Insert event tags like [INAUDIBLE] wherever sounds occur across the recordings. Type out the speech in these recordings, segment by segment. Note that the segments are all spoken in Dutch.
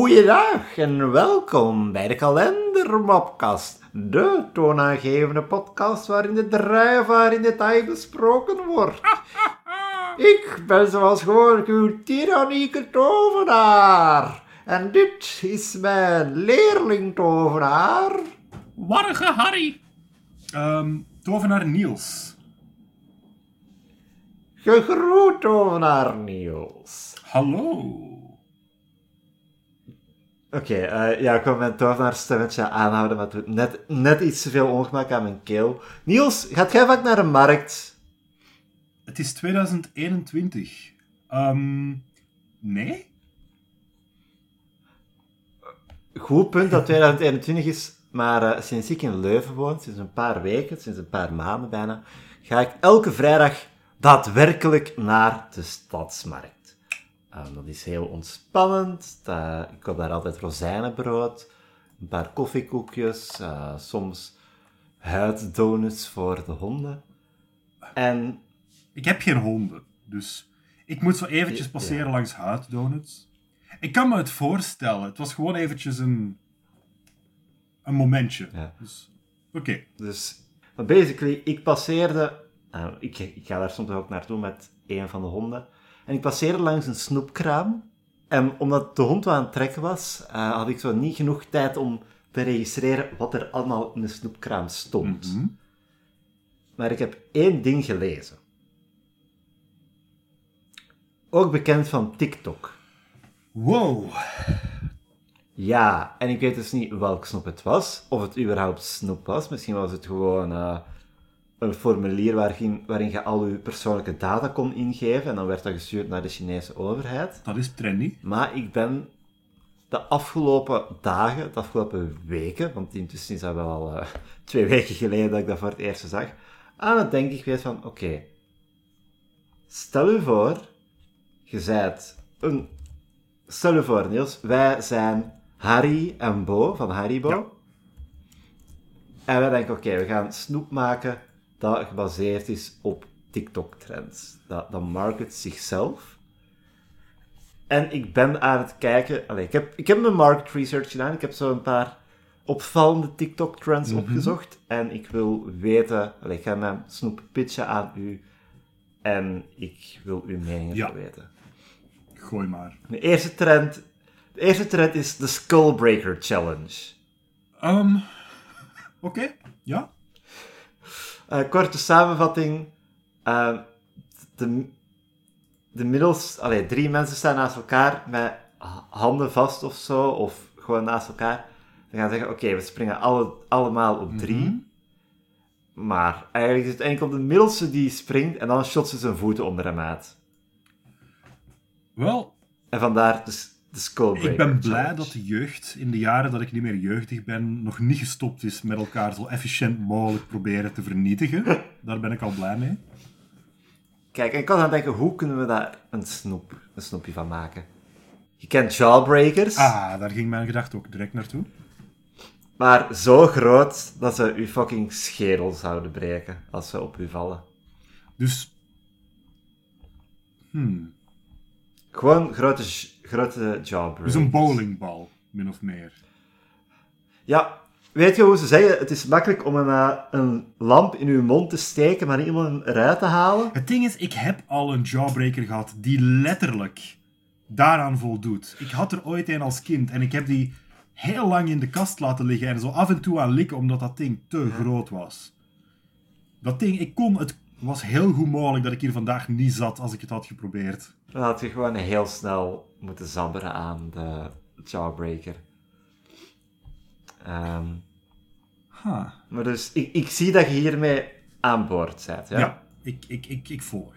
Goeiedag en welkom bij de Kalendermopkast, de toonaangevende podcast waarin de drijfvaar in detail besproken wordt. [LAUGHS] Ik ben zoals gewoonlijk uw tyrannieke tovenaar. En dit is mijn leerling-tovenaar. Warge Harry. Ehm tovenaar Niels. Gegroet, tovenaar Niels. Hallo. Oké, eh, ja, ik wil mijn tovenaarstemmetje aanhouden, maar het doet net, net iets te veel ongemak aan mijn keel. Niels, gaat jij vaak naar de markt? Het is 2021. Ehm nee? Goed punt dat 2021 is, maar eh, sinds ik in Leuven woon, sinds een paar weken, sinds een paar maanden bijna, ga ik elke vrijdag daadwerkelijk naar de stadsmarkt. Eh, dat is heel ontspannend. Dat- ik koop daar altijd rozijnenbrood, een paar koffiekoekjes, eh, soms huiddonuts voor de honden. En Ik heb geen honden, dus ik moet zo eventjes Ja. passeren langs huiddonuts. Ik kan me het voorstellen. Het was gewoon eventjes een, een momentje. Ja. Dus, oké. Dus, basically, ik passeerde, eh, ik, ik ga daar soms ook naartoe met een van de honden, en ik passeerde langs een snoepkraam. En omdat de hond wel aan het trekken was, eh, had ik zo niet genoeg tijd om te registreren wat er allemaal in de snoepkraam stond. Mhm. Maar ik heb één ding gelezen. Ook bekend van TikTok. Wow. Ja, en ik weet dus niet welk snoep het was, of het überhaupt snoep was. Misschien was het gewoon eh, een formulier waarin, waarin je al je persoonlijke data kon ingeven en dan werd dat gestuurd naar de Chinese overheid. Dat is trendy. Maar ik ben de afgelopen dagen, de afgelopen weken, want intussen is dat wel al eh, twee weken geleden dat ik dat voor het eerst zag, aan het denken geweest van, oké, stel u voor, je zijt een... Stel u voor, Niels, wij zijn Harry en Bo van Haribo. Ja. En wij denken, oké, we gaan snoep maken dat gebaseerd is op TikTok-trends. Dat, dat market zichzelf. En ik ben aan het kijken... Allee, ik, heb, ik heb mijn market research gedaan. Ik heb zo een paar opvallende TikTok-trends opgezocht. En ik wil weten... Allee, ik ga mijn snoep pitchen aan u. En ik wil uw mening Ja. weten. Gooi maar. De eerste trend... De eerste trend is de Skullbreaker Challenge. Ehm [LAUGHS] oké. Ja. Eh, korte samenvatting. Eh, de, de middels... Allee, drie mensen staan naast elkaar met ha- handen vast of zo, of gewoon naast elkaar. Dan gaan ze zeggen, oké, we springen alle, allemaal op drie. Maar eigenlijk is het enkel de middelste die springt, en dan shot ze zijn voeten onder hem uit. Wel, En vandaar de, s- de Ik ben blij Challenge. dat de jeugd in de jaren dat ik niet meer jeugdig ben, nog niet gestopt is met elkaar zo efficiënt mogelijk proberen te vernietigen. [LAUGHS] Daar ben ik al blij mee. Kijk, en ik was aan denken, hoe kunnen we daar een snoep, een snoepje van maken? Je kent jawbreakers. Ah, daar ging mijn gedachte ook direct naartoe. Maar zo groot dat ze uw fucking schedel zouden breken als ze op u vallen. Dus, hmm, Gewoon grote, grote jawbreakers. dus een bowlingbal, min of meer. Ja, weet je hoe ze zeggen? Het is makkelijk om een, eh, een lamp in uw mond te steken, maar niet om hem eruit te halen. Het ding is, ik heb al een jawbreaker gehad die letterlijk daaraan voldoet. Ik had er ooit een als kind en ik heb die heel lang in de kast laten liggen en zo af en toe aan likken omdat dat ding te groot was. Dat ding, ik kon, het was heel goed mogelijk dat ik hier vandaag niet zat als ik het had geprobeerd. Dan had je gewoon heel snel moeten zabberen aan de jawbreaker. Ehm, maar dus, ik, ik zie dat je hiermee aan boord bent. Ja? Ja, ik, ik, ik, ik volg.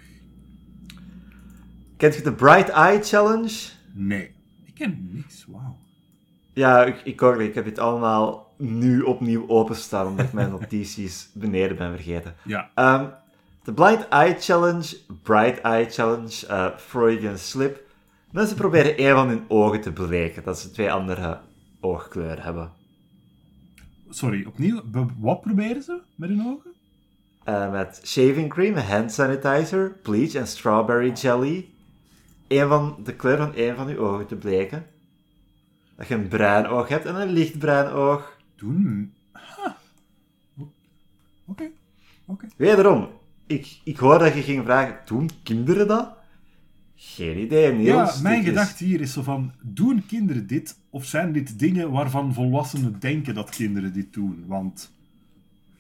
Kent je de Bright Eye Challenge? Nee, ik ken niks, wauw. Ja, ik, ik ook. Ik heb dit allemaal nu opnieuw openstaan, omdat ik mijn [LAUGHS] notities beneden ben vergeten. Ja, Ehm, de Blind Eye Challenge, Bright Eye Challenge, eh Freudian Slip. Mensen proberen een van hun ogen te bleken, dat ze twee andere oogkleuren hebben. sorry, opnieuw. Wat proberen ze met hun ogen? Eh, met shaving cream, hand sanitizer, bleach en strawberry jelly. Een van de kleur van één van uw ogen te bleken. dat je een bruin oog hebt en een lichtbruin oog. Doen? Huh. Oké. Oké. Wederom, ik, ik hoor dat je ging vragen, doen kinderen dat? Geen idee, Niels. Ja, mijn is- gedachte hier is zo van, doen kinderen dit? Of zijn dit dingen waarvan volwassenen denken dat kinderen dit doen? Want,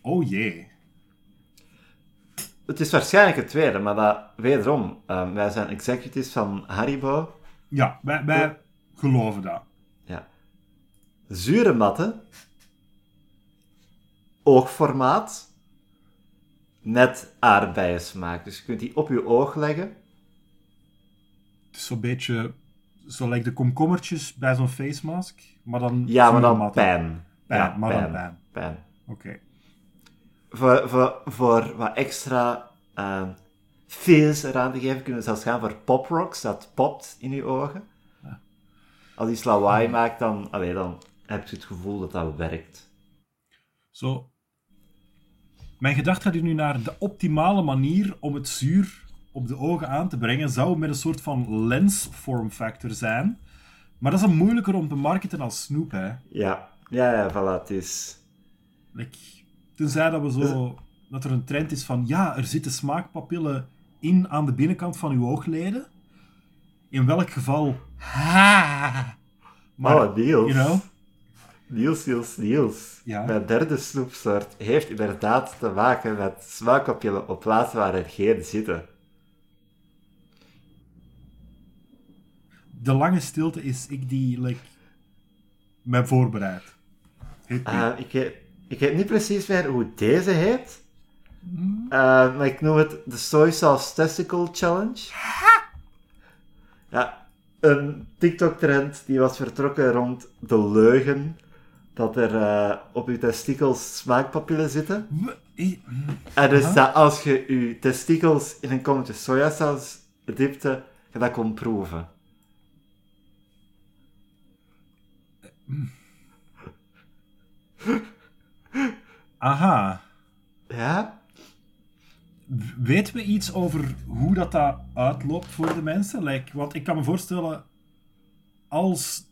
oh jee. Het is waarschijnlijk het tweede, maar dat, wederom, ehm, wij zijn executives van Haribo. Ja, wij, wij geloven dat. Ja. Zure matten. Oogformaat. Met aardbeiensmaak. Dus je kunt die op je oog leggen. Het is zo'n beetje, zo lijkt de komkommertjes bij zo'n face mask, maar dan... Ja, maar dan pijn. Pijn, ja, maar dan pijn. pijn. Oké. Voor, voor, voor wat extra uh, fizz eraan te geven, kunnen we zelfs gaan voor pop rocks. Dat popt in je ogen. Als iets lawaai maakt, dan, allee, dan heb je het gevoel dat dat werkt. Zo. Mijn gedachte gaat nu naar de optimale manier om het zuur op de ogen aan te brengen, zou met een soort van lens form factor zijn. Maar dat is dan moeilijker om te marketen als snoep, hè. Ja, ja, ja, voilà, het is... Like, tenzij dat we zo... Dat er een trend is van, ja, er zitten smaakpapillen in aan de binnenkant van uw oogleden. In welk geval... Ha! Maar, oh, Niels. you know... Niels, Niels, Niels. Ja? Mijn derde snoepsoort heeft inderdaad te maken met smaakpapillen op plaatsen waar er geen zitten. De lange stilte is ik die, like... Me voorbereid. Eh, ik, weet, ik weet niet precies meer hoe deze heet. Hmm. Eh, maar ik noem het de Soy Sauce Testicle Challenge. Ja, een TikTok-trend die was vertrokken rond de leugen dat er eh, op je testikels smaakpapillen zitten. En dus dat als je je testikels in een kommetje sojasaus dipte, je dat kon proeven. Aha. Ja? Weten we iets over hoe dat, dat uitloopt voor de mensen? Like, want ik kan me voorstellen, als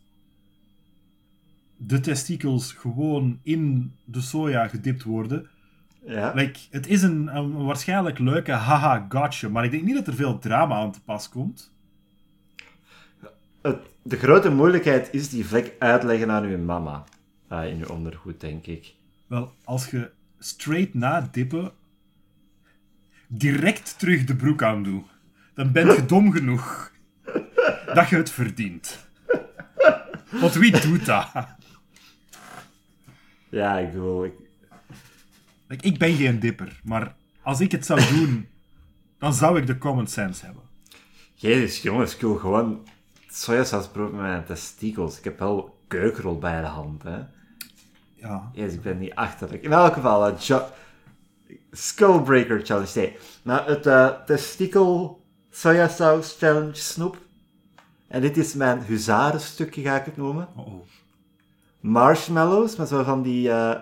de testikels gewoon in de soja gedipt worden, Ja. like, het is een, een waarschijnlijk leuke haha gotcha, maar ik denk niet dat er veel drama aan te pas komt. Het- de grote moeilijkheid is die vlek uitleggen aan uw mama. Ah, in uw ondergoed, denk ik. Wel, als je straight na dippen direct terug de broek aan doet, dan ben je dom genoeg [LAUGHS] dat je het verdient. Want wie doet dat? Ja, ik bedoel... Ik... Like, ik ben geen dipper, maar als ik het zou [LAUGHS] doen, dan zou ik de common sense hebben. Jezus, jongens, ik wil gewoon sojasaus proeven met mijn testikels. Ik heb wel keukenrol bij de hand, hè. Ja. Jezus, ik ben niet achterlijk. In elk geval, uh, jo- Skullbreaker Challenge. Nee, maar het eh testikel sojasaus challenge snoep. En dit is mijn huzarenstukje, ga ik het noemen. Oh, oh. Marshmallows, met zo van die... eh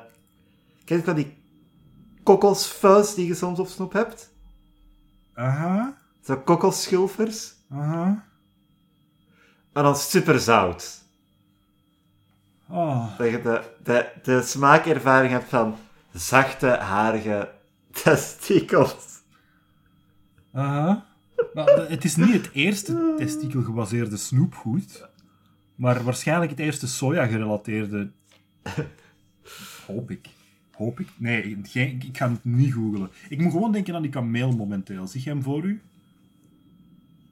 Ken je van die kokosfuzz die je soms op snoep hebt? Aha, Zo kokosschulvers. aha. En dan super zout. Oh, Dat je de, de, de smaakervaring hebt van zachte, harige [LAUGHS] testikels. aha. Maar het is niet het eerste testikelgebaseerde snoepgoed, maar waarschijnlijk het eerste soja-gerelateerde. Hoop ik. Hoop ik? Nee, geen, ik ga het niet googlen. Ik moet gewoon denken aan die kameel momenteel. Zie je hem voor u?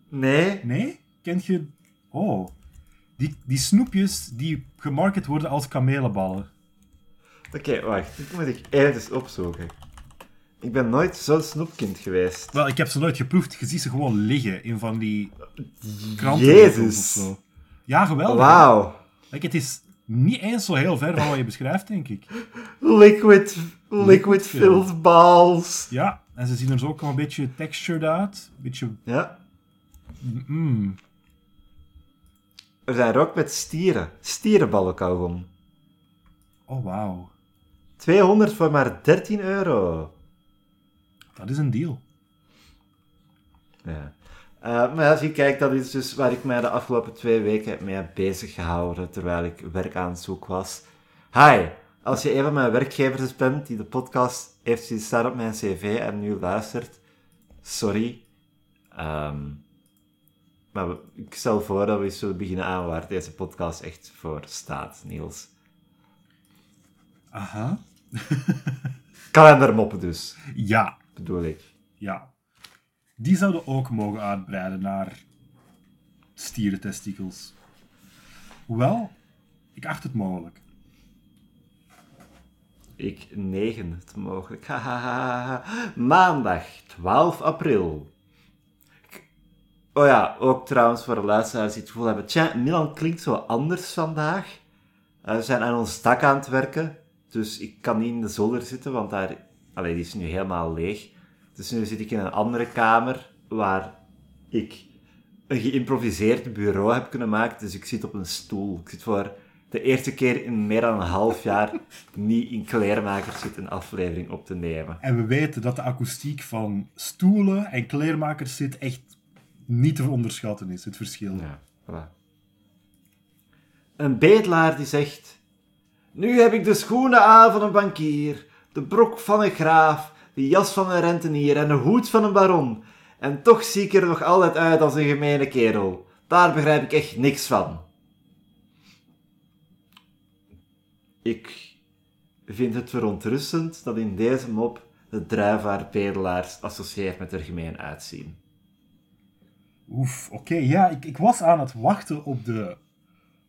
Nee, Nee? Kent je... Oh. Die, die snoepjes die gemarket worden als kamelenballen. Oké, wacht. Dit moet ik even opzoeken. Ik ben nooit zo'n snoepkind geweest. Wel, ik heb ze nooit geproefd. Je ziet ze gewoon liggen in van die kranten Jezus. of zo. Ja, geweldig. Wauw. Like, het is niet eens zo heel ver van wat je beschrijft, denk ik. Liquid, liquid filled. filled balls. Ja, en ze zien er zo ook wel een beetje textured uit. Een beetje... Ja. Mm. Er zijn er ook met stieren. Stierenballen kauwgom. Oh, wauw. 200 voor maar 13 euro. Dat is een deal. Ja. Eh, maar ja, zie, kijk, dat is dus waar ik mij de afgelopen twee weken mee heb bezig gehouden terwijl ik werk aan het zoek was. Hi, als je een van mijn werkgevers bent die de podcast heeft zien staan op mijn cv en nu luistert, sorry. Ehm, maar ik stel voor dat we eens zullen beginnen aan waar deze podcast echt voor staat, Niels. Aha. Kalendermoppen dus, Ja, bedoel ik. ja. Die zouden ook mogen uitbreiden naar stierentestikels. Hoewel, ik acht het mogelijk. Ik negen het mogelijk. [LAUGHS] Maandag, 12 april. Oh ja, ook trouwens voor de luisteraars die het gevoel hebben... Tja, Milan klinkt zo anders vandaag. Eh, we zijn aan ons dak aan het werken. Dus ik kan niet in de zolder zitten, want daar... Allee, die is nu helemaal leeg. Dus nu zit ik in een andere kamer, waar ik een geïmproviseerd bureau heb kunnen maken. Dus ik zit op een stoel. Ik zit voor de eerste keer in meer dan een half jaar [LAUGHS] niet in kleermakers zit een aflevering op te nemen. En we weten dat de akoestiek van stoelen en kleermakers zit echt niet te onderschatten is, het verschil. Ja, voilà. Een bedelaar die zegt... Nu heb ik de schoenen aan van een bankier, de brok van een graaf, jas van een rentenier en de hoed van een baron. En toch zie ik er nog altijd uit als een gemene kerel. Daar begrijp ik echt niks van. Ik vind het verontrustend dat in deze mop de druivaar bedelaars associeert met er gemeen uitzien. Oef, oké, ja, ik, ik was aan het wachten op de,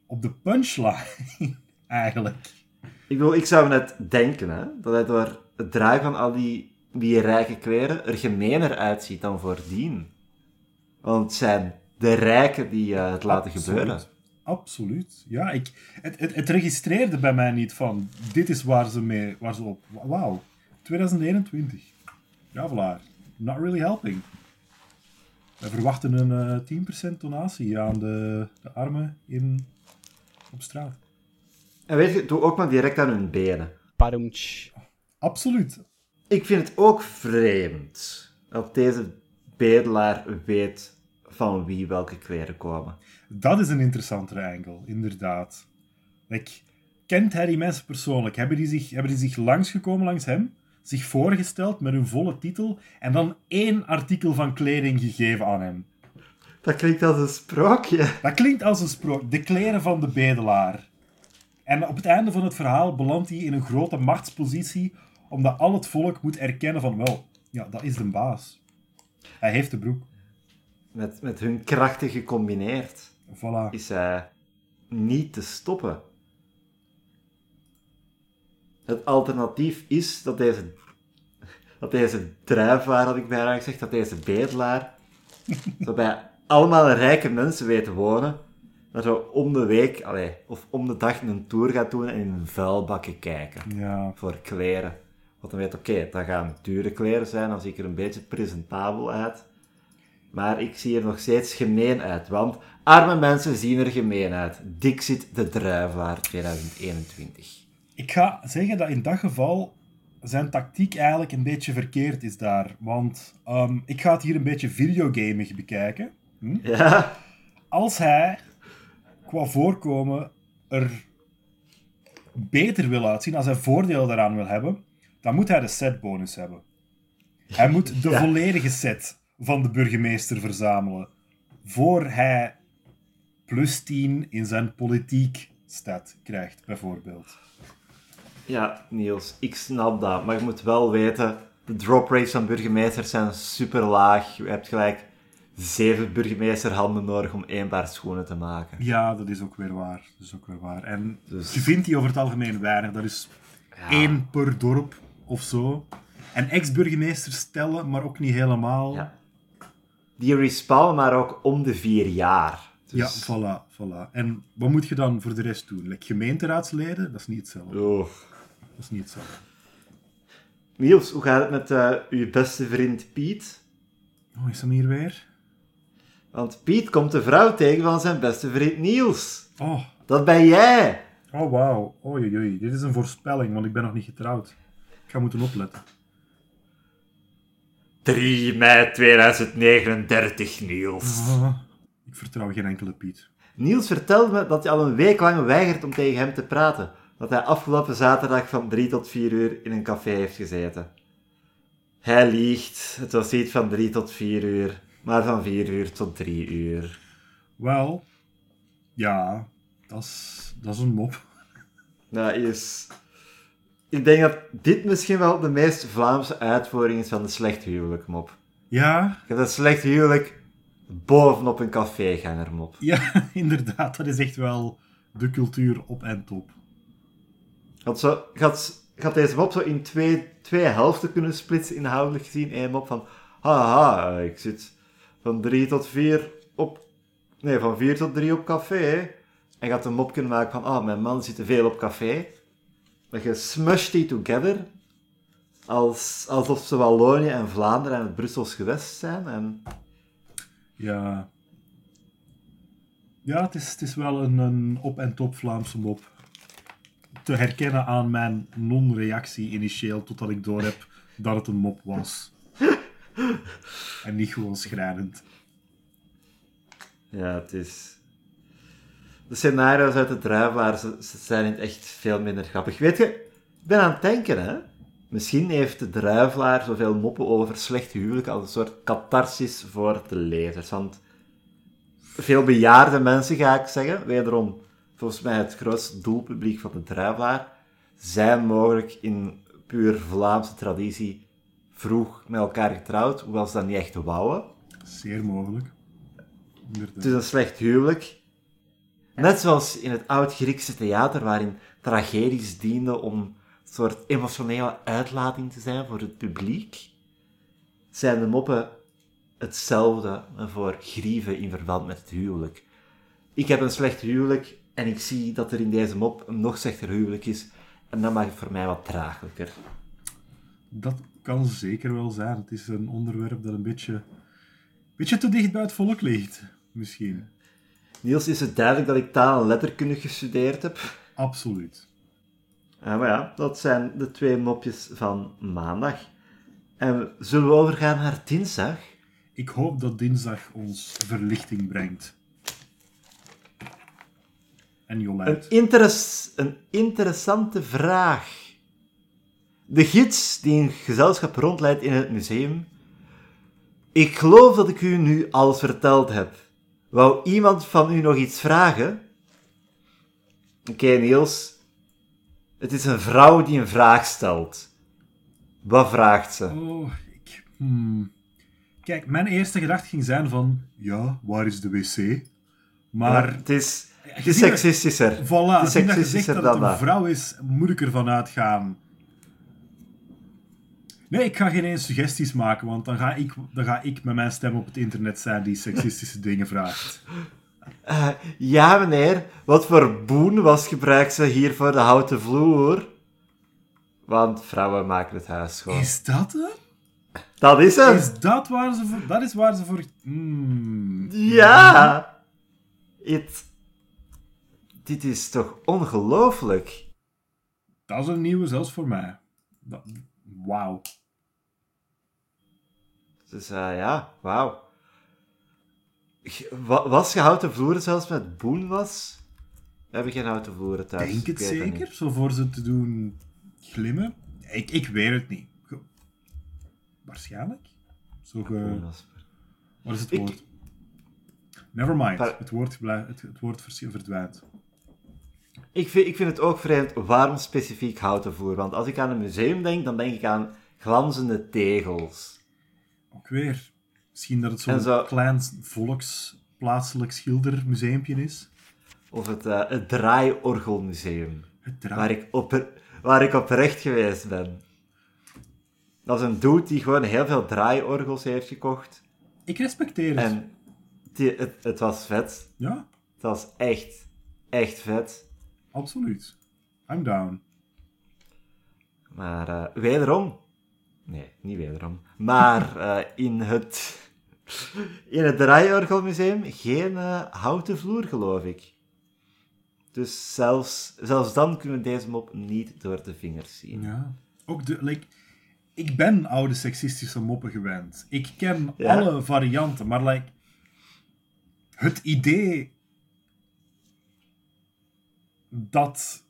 op de punchline, [LAUGHS] eigenlijk. Ik bedoel, ik zou net denken hè, dat hij door het dragen van al die, die rijke kleren er gemener uitziet dan voordien. Want het zijn de rijken die eh, het laten gebeuren. Absoluut. Ja, ik, het, het, het registreerde bij mij niet van, dit is waar ze, mee, waar ze op... Wauw, 2021. Ja, voilà. Not really helping. We verwachten een eh 10% donatie aan de, de armen in, op straat. En weet je, doe ook maar direct aan hun benen. Absoluut. Ik vind het ook vreemd dat deze bedelaar weet van wie welke kleren komen. Dat is een interessantere angle, inderdaad. Like, kent hij die mensen persoonlijk? Hebben die, zich, hebben die zich langsgekomen langs hem? Zich voorgesteld met hun volle titel en dan één artikel van kleding gegeven aan hem? Dat klinkt als een sprookje. Dat klinkt als een sprook. De kleren van de bedelaar. En op het einde van het verhaal belandt hij in een grote machtspositie, omdat al het volk moet erkennen van, wel, ja, dat is de baas. Hij heeft de broek. Met, met hun krachten gecombineerd Voilà. is hij niet te stoppen. Het alternatief is dat deze, dat deze druivaar, had ik bijna gezegd, dat deze bedelaar, [LAUGHS] zo bij allemaal rijke mensen weet te wonen, dat zo om de week, allee, of om de dag een tour gaat doen en in een vuilbakken kijken Ja. voor kleren. Want dan weet oké, dat gaan dure kleren zijn, dan zie ik er een beetje presentabel uit. Maar ik zie er nog steeds gemeen uit, want arme mensen zien er gemeen uit. Dixit de Druivaar 2021. Ik ga zeggen dat in dat geval zijn tactiek eigenlijk een beetje verkeerd is daar. Want ehm, ik ga het hier een beetje videogamig bekijken. Hm? Ja, Als hij qua voorkomen er beter wil uitzien, als hij voordeel daaraan wil hebben, dan moet hij de setbonus hebben. Hij [LAUGHS] moet de Ja. volledige set van de burgemeester verzamelen. Voor hij plus 10 in zijn politiek stat krijgt, bijvoorbeeld. ja, Niels, ik snap dat. Maar je moet wel weten, de drop rates van burgemeesters zijn super laag. Je hebt gelijk zeven burgemeesterhanden nodig om één paar schoenen te maken. Ja, dat is ook weer waar. Dat is ook weer waar. En Dus- je vindt die over het algemeen weinig. Dat is één per dorp of zo. En ex-burgemeesters stellen, maar ook niet helemaal. Ja. Die respawnen maar ook om de vier jaar. Ja, Dus, voilà, voilà. En wat moet je dan voor de rest doen? Like gemeenteraadsleden? Dat is niet hetzelfde. Oh. Dat is niet hetzelfde. Niels, hoe gaat het met eh, uw beste vriend Piet? Oh, is dat hier weer? Want Piet komt de vrouw tegen van zijn beste vriend Niels. Oh, Dat ben jij. oh wauw. Oei, oei. Dit is een voorspelling, want ik ben nog niet getrouwd. Ik ga moeten opletten. 3 mei 2039, Niels. Ah, ik vertrouw geen enkele Piet. Niels vertelde me dat hij al een week lang weigert om tegen hem te praten. Dat hij afgelopen zaterdag van 3 tot 4 uur in een café heeft gezeten. Hij liegt. Het was niet van 3 tot 4 uur, maar van 4 uur tot 3 uur. Wel, ja, dat is, dat is een mop. Dat is... Ik denk dat dit misschien wel de meest Vlaamse uitvoering is van de slecht huwelijk mop. Ja, Je hebt een slecht huwelijk bovenop een caféganger mop. ja, [LAUGHS] inderdaad, dat is echt wel de cultuur op en top. Had, zo, had, had deze mop zo in twee, twee helften kunnen splitsen inhoudelijk gezien. Eén mop van, haha, ik zit van drie tot vier op... Nee, van vier tot drie op café. En had een mop kunnen maken van, ah, mijn man zit te veel op café. Maar je smushed die together. Als, alsof ze Wallonië en Vlaanderen en het Brussels gewest zijn. En Ja, ja het, is, het is wel een, een op en top Vlaamse mop. Te herkennen aan mijn non-reactie initieel, totdat ik doorheb dat het een mop was. En niet gewoon schrijnend. Ja, het is... De scenario's uit de druivelaar ze, ze zijn in het echt veel minder grappig. Weet je, ik ben aan het denken, hè. Misschien heeft de druivelaar zoveel moppen over slecht huwelijk als een soort catharsis voor de lezers. Want veel bejaarde mensen, ga ik zeggen, wederom volgens mij het grootste doelpubliek van de druivelaar, zijn mogelijk in puur Vlaamse traditie vroeg met elkaar getrouwd, hoewel ze dat niet echt wouden. Zeer mogelijk. Inderdaad. Het is een slecht huwelijk. Net zoals in het oud-Griekse theater, waarin tragedies dienden om een soort emotionele uitlating te zijn voor het publiek, zijn de moppen hetzelfde voor grieven in verband met het huwelijk. Ik heb een slecht huwelijk en ik zie dat er in deze mop een nog slechter huwelijk is en dat maakt het voor mij wat draaglijker. Dat kan zeker wel zijn. Het is een onderwerp dat een beetje, beetje te dicht bij het volk ligt. Misschien. Niels, is het duidelijk dat ik taal en letterkunde gestudeerd heb? Absoluut. Ja, maar ja, dat zijn de twee mopjes van maandag. En zullen we overgaan naar dinsdag? Ik hoop dat dinsdag ons verlichting brengt. En Een, Jolijn. interes- een interessante vraag. De gids die een gezelschap rondleidt in het museum. Ik geloof dat ik u nu alles verteld heb. Wou iemand van u nog iets vragen? Oké, Niels. Het is een vrouw die een vraag stelt. Wat vraagt ze? Oh, ik... hmm. Kijk, mijn eerste gedachte ging zijn van... Ja, waar is de wc? Maar... het is, het is seksistischer. Voilà, het is seksistischer dat het een vrouw is, moet ik ervan uitgaan. Nee, ik ga geen eens suggesties maken, want dan ga, ik, dan ga ik met mijn stem op het internet zijn die seksistische [LAUGHS] dingen vraagt. Eh, ja, meneer. Wat voor boen was gebruikt ze hier voor de houten vloer? Want vrouwen maken het huis schoon. Is dat het? Dat is hem! Is dat waar ze voor... Dat is waar ze voor... Hmm. Ja! Het... Dit is toch ongelooflijk? Dat is een nieuwe zelfs voor mij. Dat- Wauw. Dus ja, wauw. Was je houten vloeren zelfs met boen was? We hebben geen houten vloeren thuis. Denk het zeker? Zo voor ze te doen glimmen? Ik, ik weet het niet. Waarschijnlijk? Zo ge... Wat is het Ik- woord? Never mind. Het woord, het, het woord verdwijnt. Ik vind, ik vind het ook vreemd, waarom specifiek houten vloer? Want als ik aan een museum denk, dan denk ik aan glanzende tegels. Ook weer. Misschien dat het En zo- zo'n klein volks plaatselijk schildermuseumpje is. Of het, eh, het draaiorgelmuseum. Het. Waar ik, op, waar ik oprecht geweest ben. Dat is een dude die gewoon heel veel draaiorgels heeft gekocht. Ik respecteer het. En die, het, het was vet. Ja, Het was echt, echt vet. absoluut. I'm down. Maar eh, wederom... Nee, niet wederom. Maar [LAUGHS] eh, in het... In het draaiorgelmuseum geen eh, houten vloer, geloof ik. Dus zelfs, zelfs dan kunnen we deze mop niet door de vingers zien. Ja. Ook de, like, ik ben oude seksistische moppen gewend. Ik ken Ja. alle varianten, maar like, het idee dat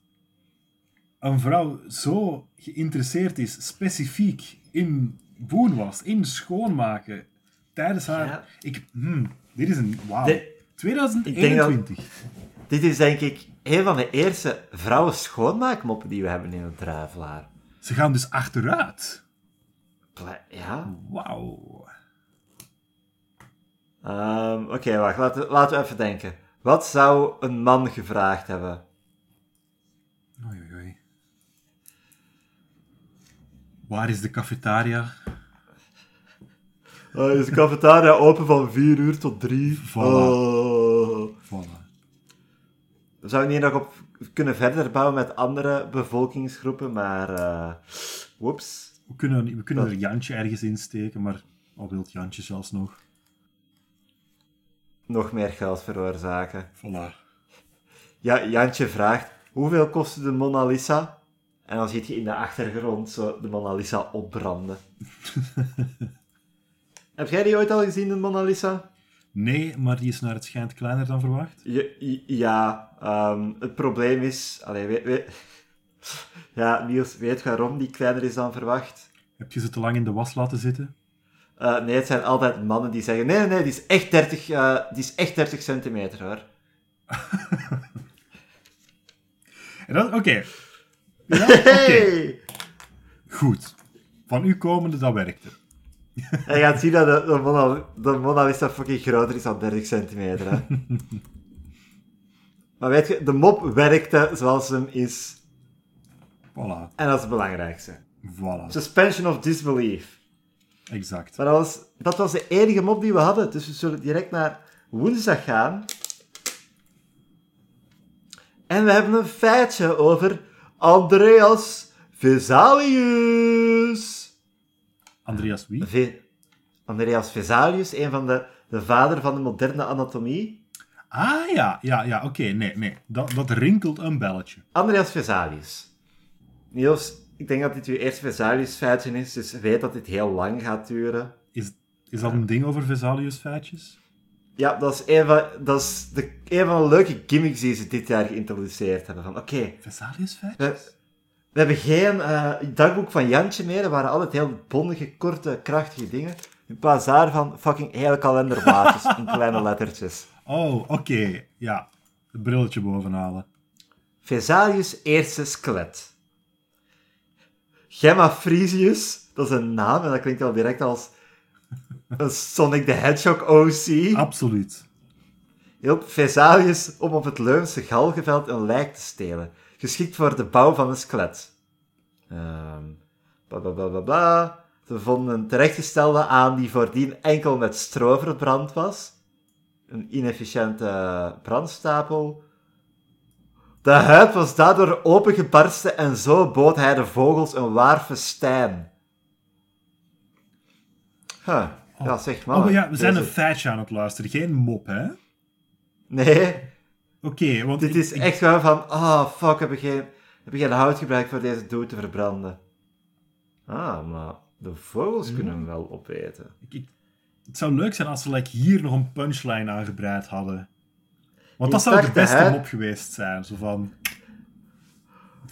een vrouw zo geïnteresseerd is, specifiek in boenwas, in schoonmaken, tijdens haar... Ja. Ik, hmm, dit is een... Wauw. De- 2021. Dit is denk ik een van de eerste vrouwen schoonmaakmoppen die we hebben in het Druivelaar. Ze gaan dus achteruit. Ja? Wauw. Ehm, Oké, wacht. Laten, laten we even denken. Wat zou een man gevraagd hebben? Oei, oei, oei. Waar is de cafetaria? Uh, is de cafetaria open van 4 uur tot 3? Voilà. Oh. Voilà. Zou ik niet nog op kunnen verder bouwen met andere bevolkingsgroepen, maar... eh whoops. We kunnen, we kunnen er Jantje ergens insteken, maar al wilt Jantje zelfs nog. Nog meer geld veroorzaken. Voilà. Ja, Jantje vraagt, hoeveel kostte de Mona Lisa? En dan ziet je in de achtergrond zo de Mona Lisa opbranden. [LAUGHS] Heb jij die ooit al gezien, de Mona Lisa? Nee, maar die is naar het schijnt kleiner dan verwacht. Je- ja, ehm, het probleem is... Allee, [LAUGHS] ja, Niels, weet waarom die kleiner is dan verwacht? Heb je ze te lang in de was laten zitten? Eh, nee, het zijn altijd mannen die zeggen, nee, nee, die is echt 30, eh, die is echt 30 centimeter, hoor. [LAUGHS] Oké. Ja, oké. Hey! Goed. Van u komende, dat werkte. En je gaat zien dat de, de, Mona, de Mona Lisa fucking groter is dan 30 centimeter, hè. [LAUGHS] maar weet je, de mop werkte zoals hem is. Voilà. En dat is het belangrijkste. Voilà. Suspension of disbelief. Exact. Maar dat was, dat was de enige mop die we hadden. Dus we zullen direct naar woensdag gaan. En we hebben een feitje over Andreas Vesalius. Andreas wie? Ve- Andreas Vesalius, een van de, de vader van de moderne anatomie. Ah ja, ja, ja, oké. Nee, nee. Dat, dat rinkelt een belletje. Andreas Vesalius. Niels, ik denk dat dit uw eerste Vesalius-feitje is, dus weet dat dit heel lang gaat duren. Is, is dat een ding over Vesalius feitjes? Ja, dat is een van, dat is de, een van de leuke gimmicks die ze dit jaar geïntroduceerd hebben. Van, oké, Vesalius feitjes? we, we hebben geen eh, dagboek van Jantje meer. Er waren altijd heel bondige, korte, krachtige dingen. In plaats daarvan fucking hele kalenderblaadjes [LAUGHS] in kleine lettertjes. Oh, oké. Ja. Het brilletje bovenhalen. Vesalius' eerste skelet. Gemma Frisius, dat is een naam en dat klinkt al direct als [LAUGHS] Sonic the Hedgehog OC. Absoluut. hielp Vesalius om op het Leunse galgenveld een lijk te stelen, geschikt voor de bouw van een skelet. Bla bla bla bla bla. Ze vonden een terechtgestelde aan die voordien enkel met stro verbrand was. Een inefficiënte brandstapel. De huid was daardoor opengebarsten en zo bood hij de vogels een waar festijn. Huh. Ja, zeg maar. Oh, ja, we zijn een feitje aan het luisteren. Geen mop, hè? Oké, Nee, want Dit ik- is ik- echt gewoon van, ah, fuck, heb ik geen, heb ik geen hout gebruikt voor deze dood te verbranden. Ah, maar de vogels kunnen hem wel opeten. ik- het zou leuk zijn als ze like, hier nog een punchline aangebreid hadden. Want dat zou de beste mop geweest zijn. Zo van,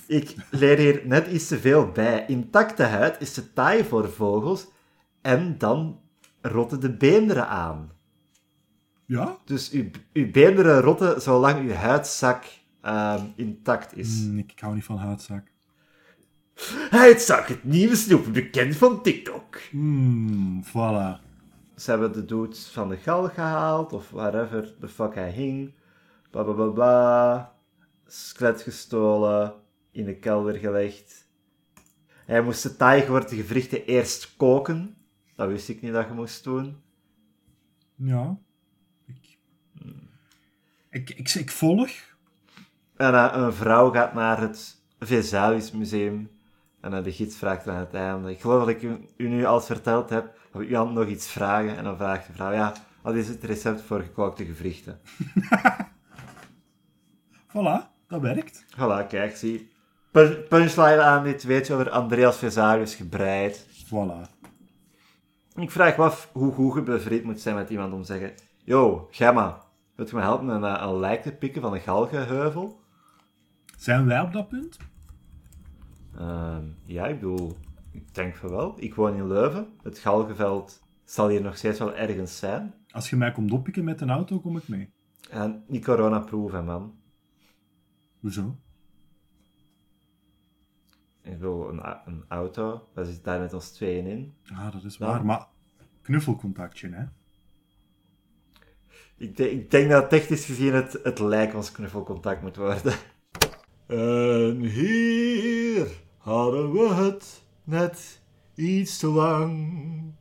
Ik leer hier net iets te veel bij. Intacte huid is te taai voor vogels en dan rotten de beenderen aan. ja? Dus uw, uw beenderen rotten zolang uw huidzak ehm, intact is. Hm, ik, hou niet van houtzak. Huidzak, het nieuwe snoep, bekend van TikTok. Hmm, voilà. Ze hebben de dude van de gal gehaald, of wherever the fuck hij hing. Bla bla bla bla. Skelet gestolen, in de kelder gelegd. Hij moest de taai geworden gewrichten eerst koken. Dat wist ik niet dat je moest doen. Ja. Ik, ik, ik, ik volg. En eh, een vrouw gaat naar het Vesalius Museum. En eh, de gids vraagt aan het einde. Ik geloof dat ik u, u nu alles verteld heb. Of u aan nog iets vragen. En dan vraagt de vrouw, ja, wat is het recept voor gekookte gewrichten? [LAUGHS] Voilà, dat werkt. Voilà, kijk, zie. Pun- punchline aan dit weet je over Andreas Vesalius gebreid. Voilà. Ik vraag me af hoe goed je bevriend moet zijn met iemand om te zeggen... Yo, Gemma, wilt je me helpen een, een lijk te pikken van een galgenheuvel? Zijn wij op dat punt? Ehm, ja, ik bedoel, ik denk van wel. Ik woon in Leuven. Het galgenveld zal hier nog steeds wel ergens zijn. Als je mij komt oppikken met een auto, kom ik mee. En niet corona-proof, hè, man. Hoezo? Ik bedoel, een, auto, we zitten daar met ons tweeën in. Ah, dat is waar. Maar knuffelcontactje, hè? Ik, de- ik denk dat technisch gezien het, het lijk ons knuffelcontact moet worden. En hier hadden we het net iets te lang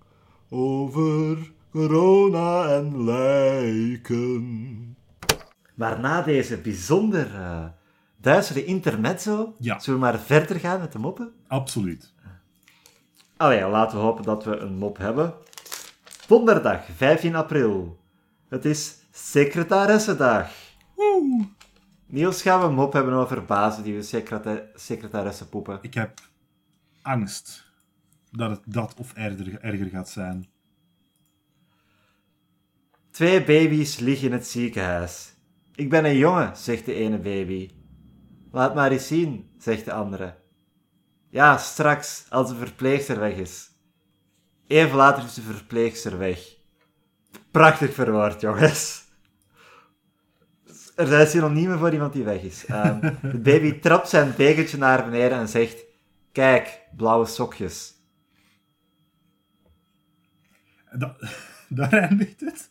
over corona en lijken. Maar na deze bijzonder eh duistere intermezzo, Ja. zullen we maar verder gaan met de moppen? Absoluut. Allee, laten we hopen dat we een mop hebben. Donderdag, 15 april. Het is secretaressendag. Oeh. Niels, gaan we een mop hebben over bazen die we secreta secretaressen poepen? Ik heb angst dat het dat of erger, erger gaat zijn. Twee baby's liggen in het ziekenhuis. Ik ben een jongen, zegt de ene baby. Laat maar eens zien, zegt de andere. Ja, straks, als de verpleegster weg is. Even later is de verpleegster weg. Prachtig verwoord, jongens. Er zijn synoniemen voor iemand die weg is. Ehm, de baby trapt zijn dekentje naar beneden en zegt... Kijk, blauwe sokjes. Da [LAUGHS] daar eindigt het.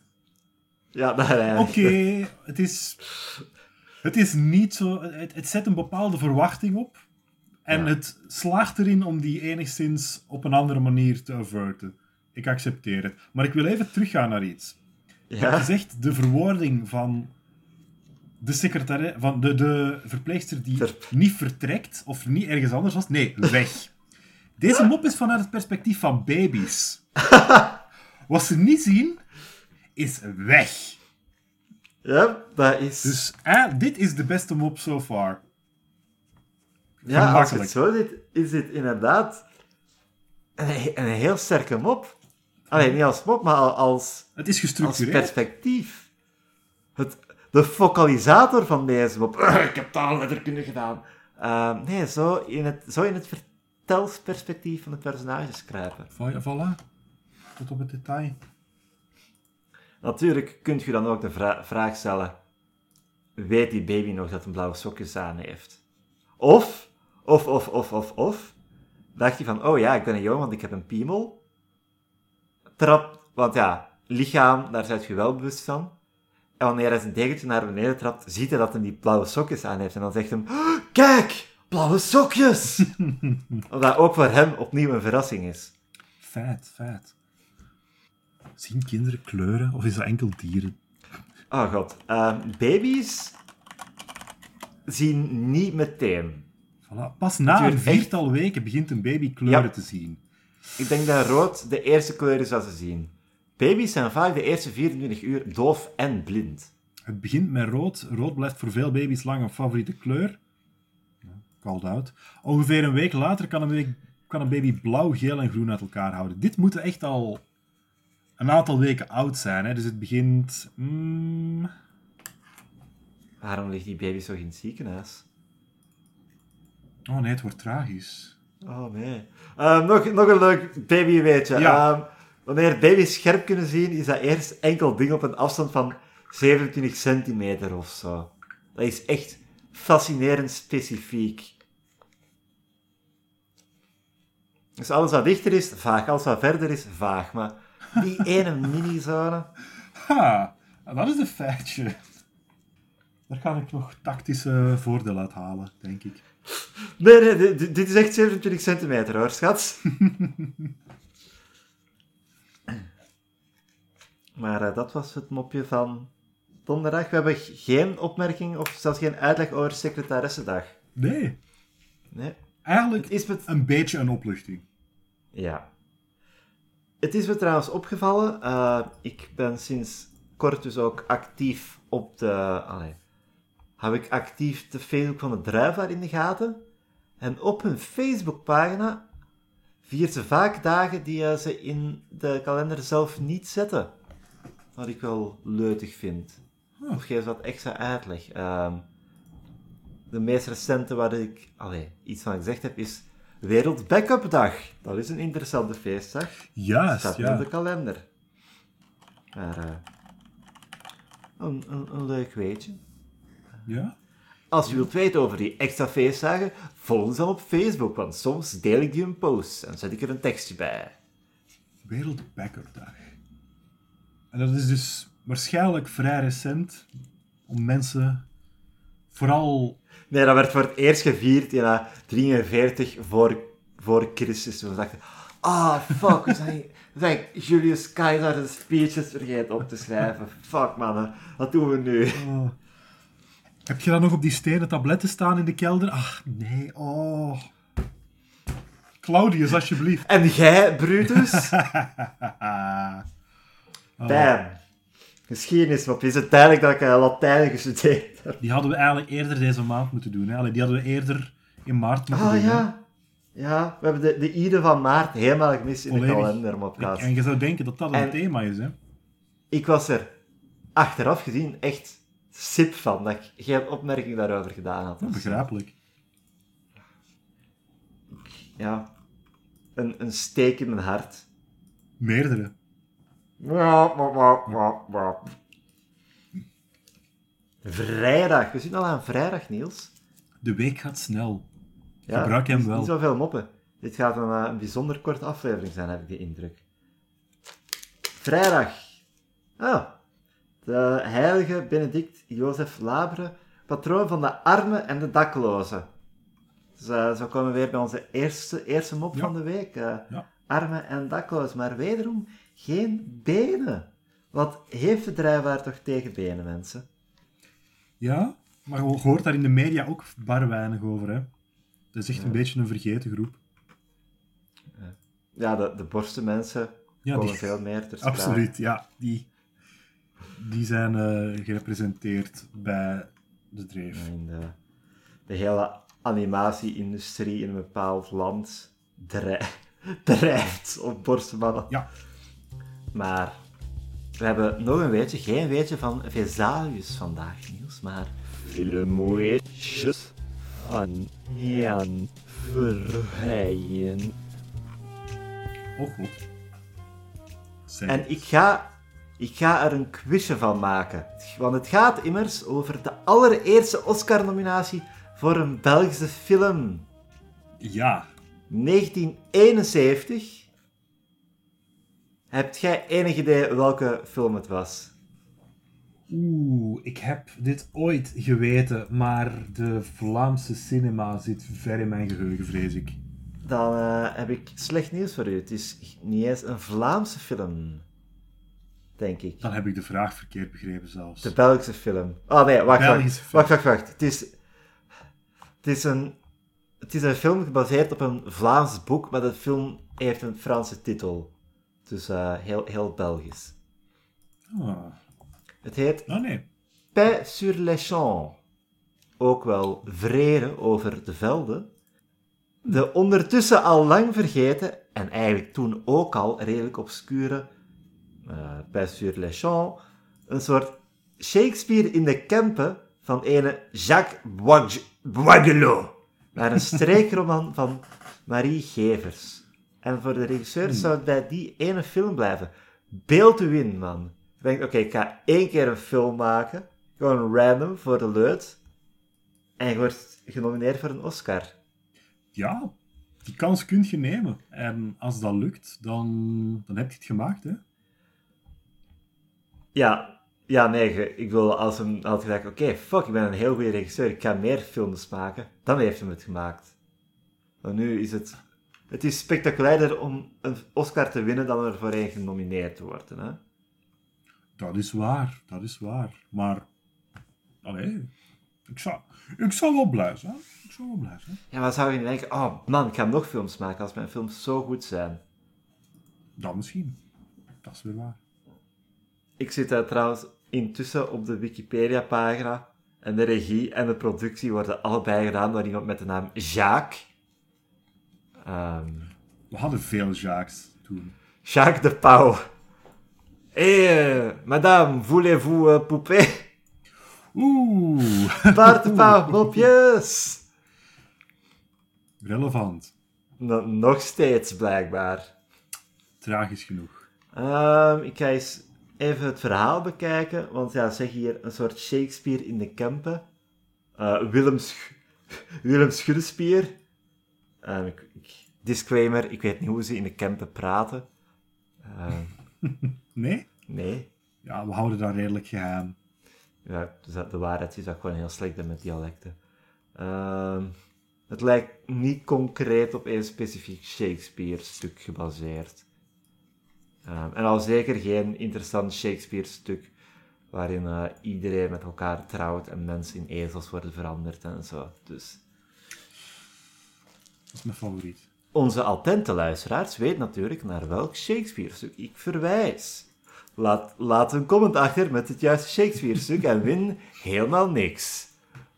Ja, daar eindigt Oké, het is... Het is niet zo... Het, het zet een bepaalde verwachting op. En Ja. het slaagt erin om die enigszins op een andere manier te averten. Ik accepteer het. Maar ik wil even teruggaan naar iets. Je hebt gezegd de verwoording van de secretaresse, van de, de verpleegster die niet vertrekt of niet ergens anders was. Nee, weg. Deze mop is vanuit het perspectief van baby's. [LAUGHS] Wat ze niet zien, is weg. Ja, dat is... Dus eh, dit is de beste mop so far. Ja, als je het zo ziet, is dit inderdaad een, een heel sterke mop. Alleen niet als mop, maar al- als, Het is als gestructureerd. perspectief. Het, de focalisator van deze mop. [CLEARS THROAT] ik heb taalletterkunde gedaan. Ehm, nee, zo in, het, zo in het vertelsperspectief van de personages kruipen. Voilà. Tot op het detail. Natuurlijk kunt je dan ook de vra- vraag stellen: weet die baby nog dat een blauwe sokjes aan heeft? Of, of, of, of, of, of, dacht je van: oh ja, ik ben een jongen, want ik heb een piemel. Trap, want ja, lichaam, daar zijt je wel bewust van. En wanneer hij zijn dekentje naar beneden trapt, ziet hij dat hij die blauwe sokjes aan heeft. En dan zegt hij: "Oh, kijk, blauwe sokjes! [LAUGHS] Omdat ook voor hem opnieuw een verrassing is. Feit, feit. Zien kinderen kleuren of is dat enkel dieren? Oh god. Ehm, baby's zien niet meteen. Voilà. Pas na een echt- viertal weken begint een baby kleuren Ja. te zien. Ik denk dat rood de eerste kleur is wat ze zien. Baby's zijn vaak de eerste 24 uur doof en blind. Het begint met rood. Rood blijft voor veel baby's lang een favoriete kleur. Called out. Ongeveer een week later kan een, baby, kan een baby blauw, geel en groen uit elkaar houden. Dit moet echt al een aantal weken oud zijn. Hè? Dus het begint... mm, Waarom ligt die baby zo in het ziekenhuis? Oh nee, het wordt tragisch. Oh nee. Ehm, nog, nog een leuk babyweetje. Ja. Ehm, wanneer baby's scherp kunnen zien, is dat eerst enkel ding op een afstand van 27 centimeter of zo. Dat is echt fascinerend specifiek. Dus alles wat dichter is, vaag. Alles wat verder is, vaag. Maar die ene minizone... Ha, dat is een feitje. Daar kan ik nog tactische voordeel uit halen, denk ik. Nee, nee, dit, is echt 27 centimeter hoor, schat. [LAUGHS] maar eh, dat was het mopje van donderdag. We hebben geen opmerking of zelfs geen uitleg over secretaressendag. Nee, Nee. eigenlijk Het is me, een beetje een opluchting. ja. Het is me trouwens opgevallen. eh, ik ben sinds kort dus ook actief op de... Allee, hou ik actief de Facebook van de Druivaar in de gaten. En op hun Facebookpagina vieren ze vaak dagen die eh, ze in de kalender zelf niet zetten. Wat ik wel leutig vind. Of geef ze wat extra uitleg. Ehm, de meest recente waar ik allee, iets van gezegd heb is Wereld Backup Dag. Dat is een interessante feestdag. Juist, Staat ja. in de kalender. Maar, eh, een, een, een leuk weetje. Ja? Als je wilt weten over die extra feestdagen, volg ons dan op Facebook, want soms deel ik die een post en zet ik er een tekstje bij. Wereld Backup Dag. En dat is dus waarschijnlijk vrij recent om mensen vooral Nee, dat werd voor het eerst gevierd in uh, 43 voor, voor Christus. Toen we dachten, ah, fuck, we zijn, we zijn Julius Caesar de speeches vergeten op te schrijven. Fuck, man, wat doen we nu? Oh. Heb je dan nog op die stenen tabletten staan in de kelder? Ach, nee. Oh. Claudius, alsjeblieft. En jij, Brutus? Oh. [LAUGHS] Damn. Geschiedenis, maar is het duidelijk dat ik Latijn gestudeerd heb. Die hadden we eigenlijk eerder deze maand moeten doen. Hè? Allee, die hadden we eerder in maart moeten Ah doen. hè. ja. Ja, we hebben de, de Ide van maart helemaal gemist in de kalender, Mopcast. En je zou denken dat dat een En- thema is, hè? Ik was er achteraf gezien echt sip van dat ik geen opmerking daarover gedaan had. Ja, begrijpelijk. Ja. Een, een steek in mijn hart. Meerdere. Vrijdag. We zitten al aan vrijdag, Niels. De week gaat snel. Ja, Gebruik hem wel. Niet zoveel moppen. Dit gaat een, eh, een bijzonder korte aflevering zijn, heb ik de indruk. Vrijdag. Ah. De heilige Benedict Jozef Labre, patroon van de armen en de daklozen. Dus, eh, zo komen we weer bij onze eerste, eerste mop Ja. van de week. eh, Ja. Armen en daklozen, maar wederom geen benen. Wat heeft de drijfwaard toch tegen benen, mensen? Ja, maar je hoort daar in de media ook bar weinig over, hè? Dat is echt een beetje een vergeten groep. Ja, de, de borstenmensen Ja, komen die- veel meer ter sprake. Absoluut, ja. Die, die zijn eh, gerepresenteerd bij de dreef. in de, de hele animatie-industrie in een bepaald land drij- [LAUGHS] drijft op borstmannen. Ja. Maar we hebben nog een weetje, geen weetje van Vesalius vandaag, Niels, maar Filmweetjes van Jan Verheyen. Oh god. Zeg. En ik ga, ik ga er een quizje van maken. Want het gaat immers over de allereerste Oscar-nominatie voor een Belgische film. Ja. 1971. Hebt jij enig idee welke film het was? Oeh, ik heb dit ooit geweten, maar de Vlaamse cinema zit ver in mijn geheugen, vrees ik. Dan eh, heb ik slecht nieuws voor u. Het is niet eens een Vlaamse film. Denk ik. Dan heb ik de vraag verkeerd begrepen zelfs. De Belgische film. Oh nee, wacht, wacht, wacht, wacht, wacht. Het is, het, is een, het is een film gebaseerd op een Vlaams boek, maar de film heeft een Franse titel. Dus eh, heel, heel Belgisch. Ah, Het heet oh nee. Paix sur les champs. Ook wel vrede over de velden. De ondertussen al lang vergeten, en eigenlijk toen ook al redelijk obscure, eh Paix sur les champs, een soort Shakespeare in de Kempen van ene Jacques Boig- Boigelot, naar een streekroman van Marie Gevers. En voor de regisseur zou het bij die ene film blijven. Beeld u in, man. Ik denk, oké, ik ga één keer een film maken, gewoon random, voor de leut, en je wordt genomineerd voor een Oscar. Ja, die kans kun je nemen. En als dat lukt, dan, dan heb je het gemaakt, hè. Ja, ja nee, ik wil als hem had gezegd, oké, fuck, ik ben een heel goede regisseur, ik ga meer films maken, dan heeft hij het gemaakt. Maar nu is het... Het is spectaculairder om een Oscar te winnen dan er voor één genomineerd te worden, hè. Dat is waar, dat is waar. Maar, allee, ik zou, ik zou wel blij zijn. Ik zou wel blij zijn. Ja, maar zou je denken, oh man, ik ga nog films maken als mijn films zo goed zijn. Dat misschien. Dat is weer waar. Ik zit daar trouwens intussen op de Wikipedia-pagina en de regie en de productie worden allebei gedaan door iemand met de naam Jacques. Ehm, We hadden veel Jacques toen. Jacques de Pauw. Hé, eh, madame, voulez-vous uh, poupée? Oeh, Bart de [LAUGHS] Pauw, mopjes! relevant. No- nog steeds, blijkbaar. Tragisch genoeg. Ehm, ik ga eens even het verhaal bekijken, want ja, zeg hier een soort Shakespeare in de Kempen. Eh, Willem, Sch [LAUGHS] Willem. Ehm, ik, ik- disclaimer, ik weet niet hoe ze in de Kempen praten. Ehm, [LAUGHS] Nee? nee. Ja, we houden dat redelijk geheim. Ja, dus de waarheid is dat gewoon heel slecht met dialecten. Ehm, het lijkt niet concreet op één specifiek Shakespeare-stuk gebaseerd. Ehm, en al zeker geen interessant Shakespeare-stuk waarin eh, iedereen met elkaar trouwt en mensen in ezels worden veranderd en zo. Dus Dat is mijn favoriet. onze attente luisteraars weten natuurlijk naar welk Shakespeare-stuk ik verwijs. Laat, laat een comment achter met het juiste Shakespeare-stuk en win helemaal niks.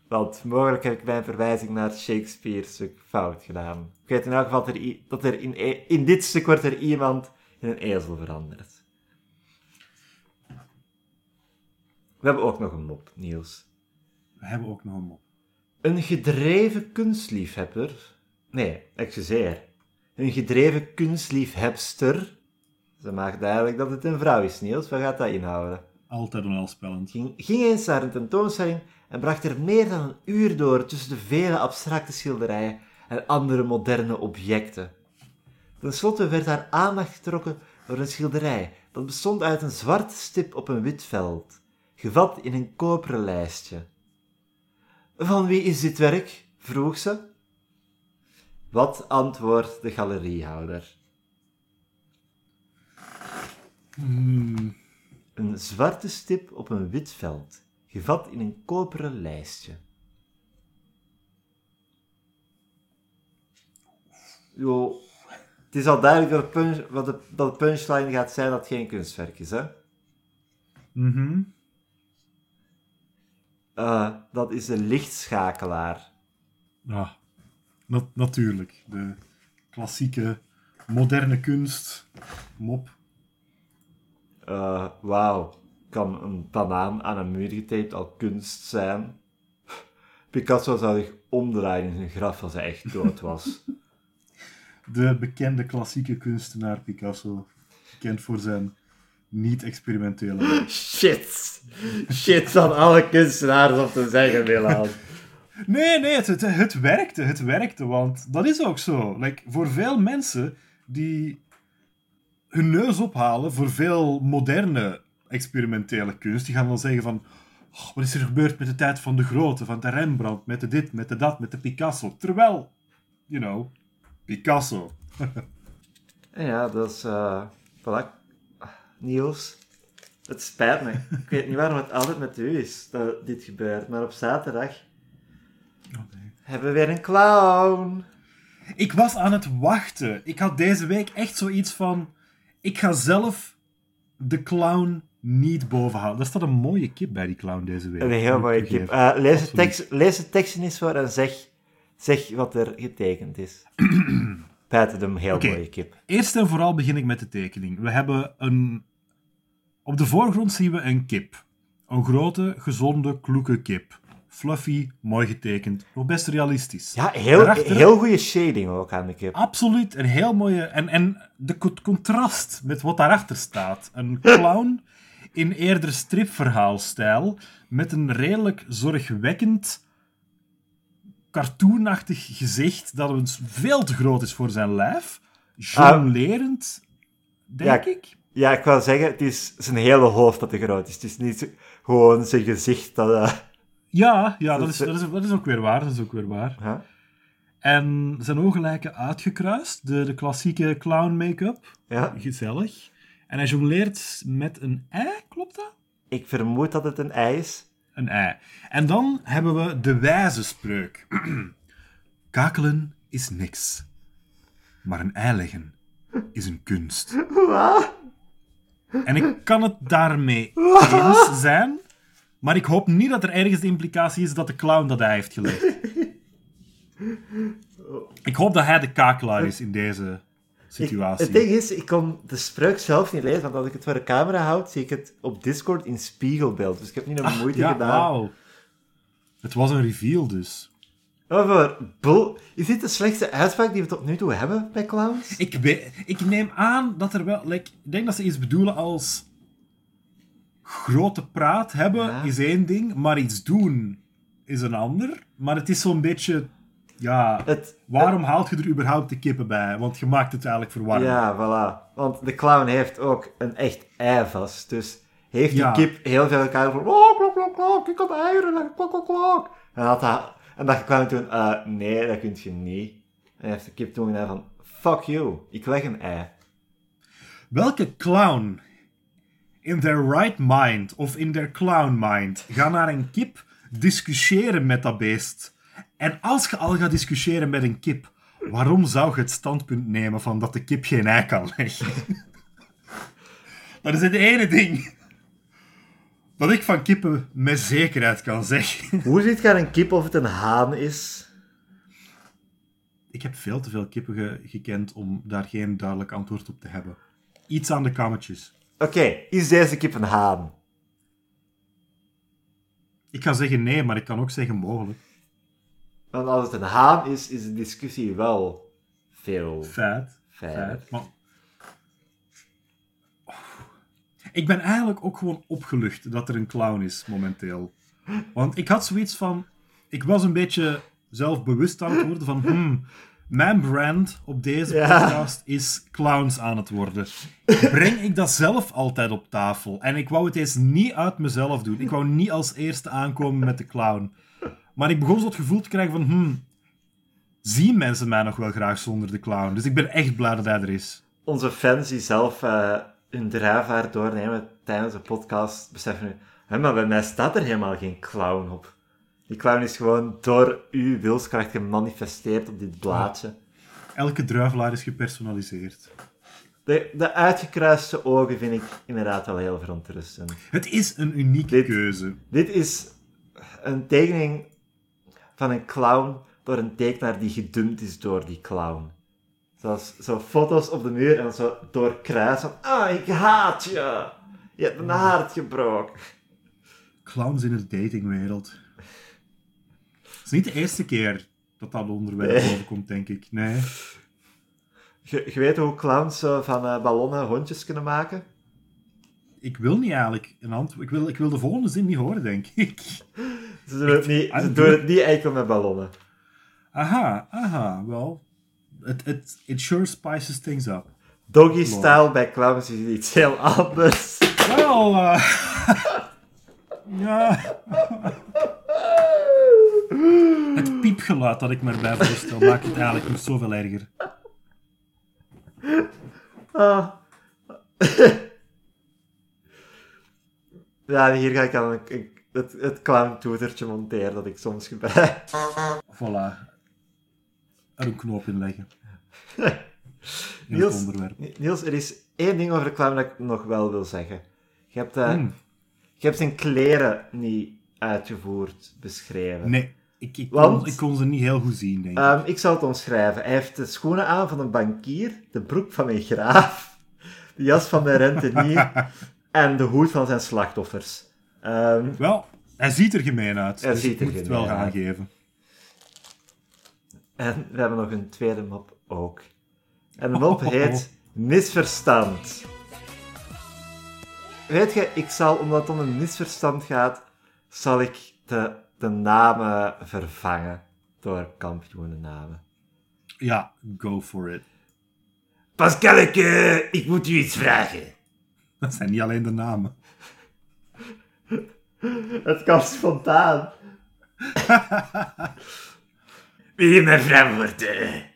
Want mogelijk heb ik mijn verwijzing naar Shakespeare-stuk fout gedaan. Ik weet in elk geval dat er, dat er in, e- in dit stuk wordt er iemand in een ezel veranderd. We hebben ook nog een mop, Niels. We hebben ook nog een mop. Een gedreven kunstliefhebber. Nee, excuseer. Een gedreven kunstliefhebster. Ze maakt duidelijk dat het een vrouw is, Niels. Wat gaat dat inhouden? Altijd onheilspellend. Ging, ging eens naar een tentoonstelling en bracht er meer dan een uur door tussen de vele abstracte schilderijen en andere moderne objecten. Ten slotte werd haar aandacht getrokken door een schilderij dat bestond uit een zwarte stip op een wit veld, gevat in een koperen lijstje. Van wie is dit werk? vroeg ze. Wat antwoordt de galeriehouder? Hmm, Een zwarte stip op een wit veld, gevat in een koperen lijstje. Jo, het is al duidelijk dat de, punch, wat de, dat de punchline gaat zijn dat het geen kunstwerk is, hè? mhm. Eh, dat is een lichtschakelaar. Ja, na- natuurlijk. De klassieke moderne kunst. Mop. Eh, Wauw, kan een banaan aan een muur getaped al kunst zijn? [LAUGHS] Picasso zou zich omdraaien in zijn graf als hij echt dood was. De bekende klassieke kunstenaar Picasso. Gekend voor zijn niet-experimentele. [LAUGHS] Shit. Shit van alle kunstenaars op te zeggen, Milan. Nee, nee, het, het, het werkte. Het werkte, want dat is ook zo. Like, voor veel mensen die hun neus ophalen voor veel moderne experimentele kunst, die gaan dan zeggen van... "Oh, wat is er gebeurd met de tijd van de grote, van de Rembrandt, met de dit, met de dat, met de Picasso? Terwijl, you know, Picasso. Ja, dat is... voilà. Niels, het spijt me. Ik weet niet waarom het altijd met u is dat dit gebeurt, maar op zaterdag hebben we weer een clown. Ik was aan het wachten. Ik had deze week echt zoiets van... Ik ga zelf de clown niet bovenhalen. Er staat een mooie kip bij die clown deze week. Een heel mooie kip. Eh, lees, de tekst, lees de tekst eens voor en zeg, zeg wat er getekend is. [CLEARS THROAT] Buiten de heel mooie kip. Eerst en vooral begin ik met de tekening. We hebben een... Op de voorgrond zien we een kip. Een grote, gezonde, kloeke kip. Fluffy, mooi getekend, nog best realistisch. Ja, heel, Daarachter- heel goede shading ook aan de kip. Absoluut, een heel mooie... En, en de co- contrast met wat daarachter staat. Een [LAUGHS] clown in eerder stripverhaalstijl, met een redelijk zorgwekkend, cartoonachtig gezicht dat eens veel te groot is voor zijn lijf. Jonglerend, denk Ja. ik. Ja, ik wil zeggen, het is zijn hele hoofd dat te groot is. Het is niet gewoon zijn gezicht dat... eh, Ja, ja dat, is, Dat- dat, is, dat is ook weer waar. Dat is ook weer waar. huh? En zijn ogen lijken uitgekruist. De, de klassieke clown make-up. Ja, Gezellig. En hij jongleert met een ei, klopt dat? ik vermoed dat het een ei is. Een ei. En dan hebben we de wijze spreuk. [CLEARS THROAT] Kakelen is niks. Maar een ei leggen is een kunst. En ik kan het daarmee [LAUGHS] eens zijn, maar ik hoop niet dat er ergens de implicatie is dat de clown dat ei heeft gelegd. [LAUGHS] Ik hoop dat hij de kakelaar is in deze Ik- situatie. het ding is, ik kon de spreuk zelf niet lezen, want als ik het voor de camera houd, zie ik het op Discord in spiegelbeeld. Dus ik heb niet een moeite ja, gedaan. wauw. Het was een reveal dus. Over bul... Is dit de slechtste uitspraak die we tot nu toe hebben bij clowns? Ik, ik neem aan dat er wel... Like, ik denk dat ze iets bedoelen als... Grote praat hebben Ja. is één ding, maar iets doen is een ander. Maar het is zo'n beetje... Ja, Het, waarom haalt je er überhaupt de kippen bij? Want je maakt het eigenlijk verwarrend. Ja, voilà. Want de clown heeft ook een echt ei vast. Dus heeft die Ja. kip heel veel elkaar van... Oh, klok, klok, klok, ik kan eieren, klok, klok, klok. En, had hij, en dacht de clown toen... eh, nee, dat kun je niet. En heeft de kip toen gedaan van... Fuck you, ik leg een ei. Welke clown in their right mind of in their clown mind gaat naar een kip discussiëren met dat beest? En als je al gaat discussiëren met een kip, waarom zou je het standpunt nemen van dat de kip geen ei kan leggen? dat is het ene ding dat ik van kippen met zekerheid kan zeggen. [LAUGHS] Hoe ziet je een kip of het een haan is? Ik heb veel te veel kippen ge- gekend om daar geen duidelijk antwoord op te hebben. Iets aan de kammetjes. Oké, is deze kip een haan? Ik ga zeggen nee, maar ik kan ook zeggen mogelijk. Want als het een haan is, is de discussie wel veel Feit. Maar... Ik ben eigenlijk ook gewoon opgelucht dat er een clown is momenteel. Want ik had zoiets van... Ik was een beetje zelfbewust aan het worden van... Hmm, mijn brand op deze Ja. podcast is clowns aan het worden. Breng ik dat zelf altijd op tafel? En ik wou het eens niet uit mezelf doen. Ik wou niet als eerste aankomen met de clown. Maar ik begon zo het gevoel te krijgen van... Hmm, zien mensen mij nog wel graag zonder de clown? Dus ik ben echt blij dat hij er is. Onze fans die zelf eh, hun drijfvaart doornemen tijdens de podcast, beseffen nu... Hé, maar bij mij staat er helemaal geen clown op. Die clown is gewoon door uw wilskracht gemanifesteerd op dit blaadje. Elke druivelaar is gepersonaliseerd. De, de uitgekruiste ogen vind ik inderdaad wel heel verontrustend. Het is een unieke Dit- keuze. Dit is een tekening van een clown door een tekenaar die gedumpt is door die clown. Zoals zo foto's op de muur en dan zo doorkruis van... Ah, ik haat je! Je hebt mijn hart gebroken. Clowns in de datingwereld. Het is niet de eerste keer dat dat onderwerp Nee. overkomt, denk ik. Nee. Je, je weet hoe clowns van eh, ballonnen hondjes kunnen maken? Ik wil niet eigenlijk een antwoord. Ik wil, ik wil de volgende zin niet horen, denk ik. Ze doen het niet, ze doe- doen het niet enkel met ballonnen. Aha, aha. Wel, it, it, it sure spices things up. Doggy style bij clowns is iets heel anders. Wel, eh, ja. Het piepgeluid dat ik me erbij voorstel maakt het eigenlijk nog zoveel erger. Ah. [LAUGHS] ja, hier ga ik een- een- het, het clown-toetertje monteren dat ik soms gebruik. Voilà. Er een knoop in leggen. [LAUGHS] In het Niels, onderwerp. Niels, er is één ding over de clown dat ik nog wel wil zeggen. Je hebt, Hmm. je hebt zijn kleren niet uitgevoerd beschreven. Nee, ik, ik, Want- kon, ik kon ze niet heel goed zien, denk ik. Ehm, ik zal het omschrijven. Hij heeft de schoenen aan van een bankier, de broek van een graaf, de jas van de rentenier [LAUGHS] en de hoed van zijn slachtoffers. Ehm, Wel, hij ziet er gemeen uit. Hij dus ziet er moet het wel uit. aangeven. en we hebben nog een tweede map ook. En de map heet Misverstand. Weet je, ik zal, omdat het om een misverstand gaat, zal ik de, de namen vervangen door kampioenennamen. Ja, go for it. Pascalke, ik moet u iets vragen. Dat zijn niet alleen de namen. Het kwam spontaan. [LAUGHS] Wil je mijn vrouw worden?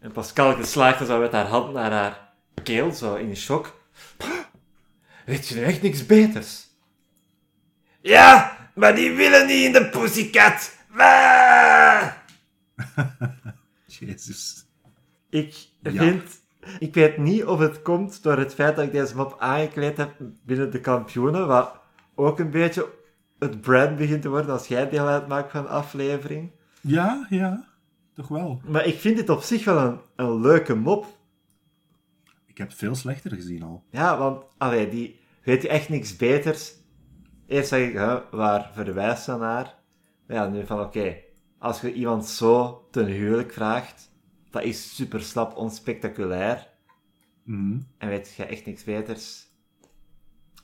En Pascal slaagde zo met haar hand naar haar keel, zo in shock. [GASPS] Weet je nu echt niks beters? Ja, maar die willen niet in de pussycat. [LAUGHS] Jezus. Ik Ja. vind... Ik weet niet of het komt door het feit dat ik deze map aangekleed heb binnen de kampioenen, wat ook een beetje het brand begint te worden als jij deel uitmaakt van de aflevering. Ja, ja. Toch wel? Maar ik vind dit op zich wel een, een leuke mop. Ik heb het veel slechter gezien al. Ja, want, allee, die weet je echt niks beters. Eerst zeg ik, hè, waar verwijst dat naar? Maar ja, nu van, oké, als je iemand zo ten huwelijk vraagt, dat is super slap, onspectaculair, Mhm. en weet je echt niks beters.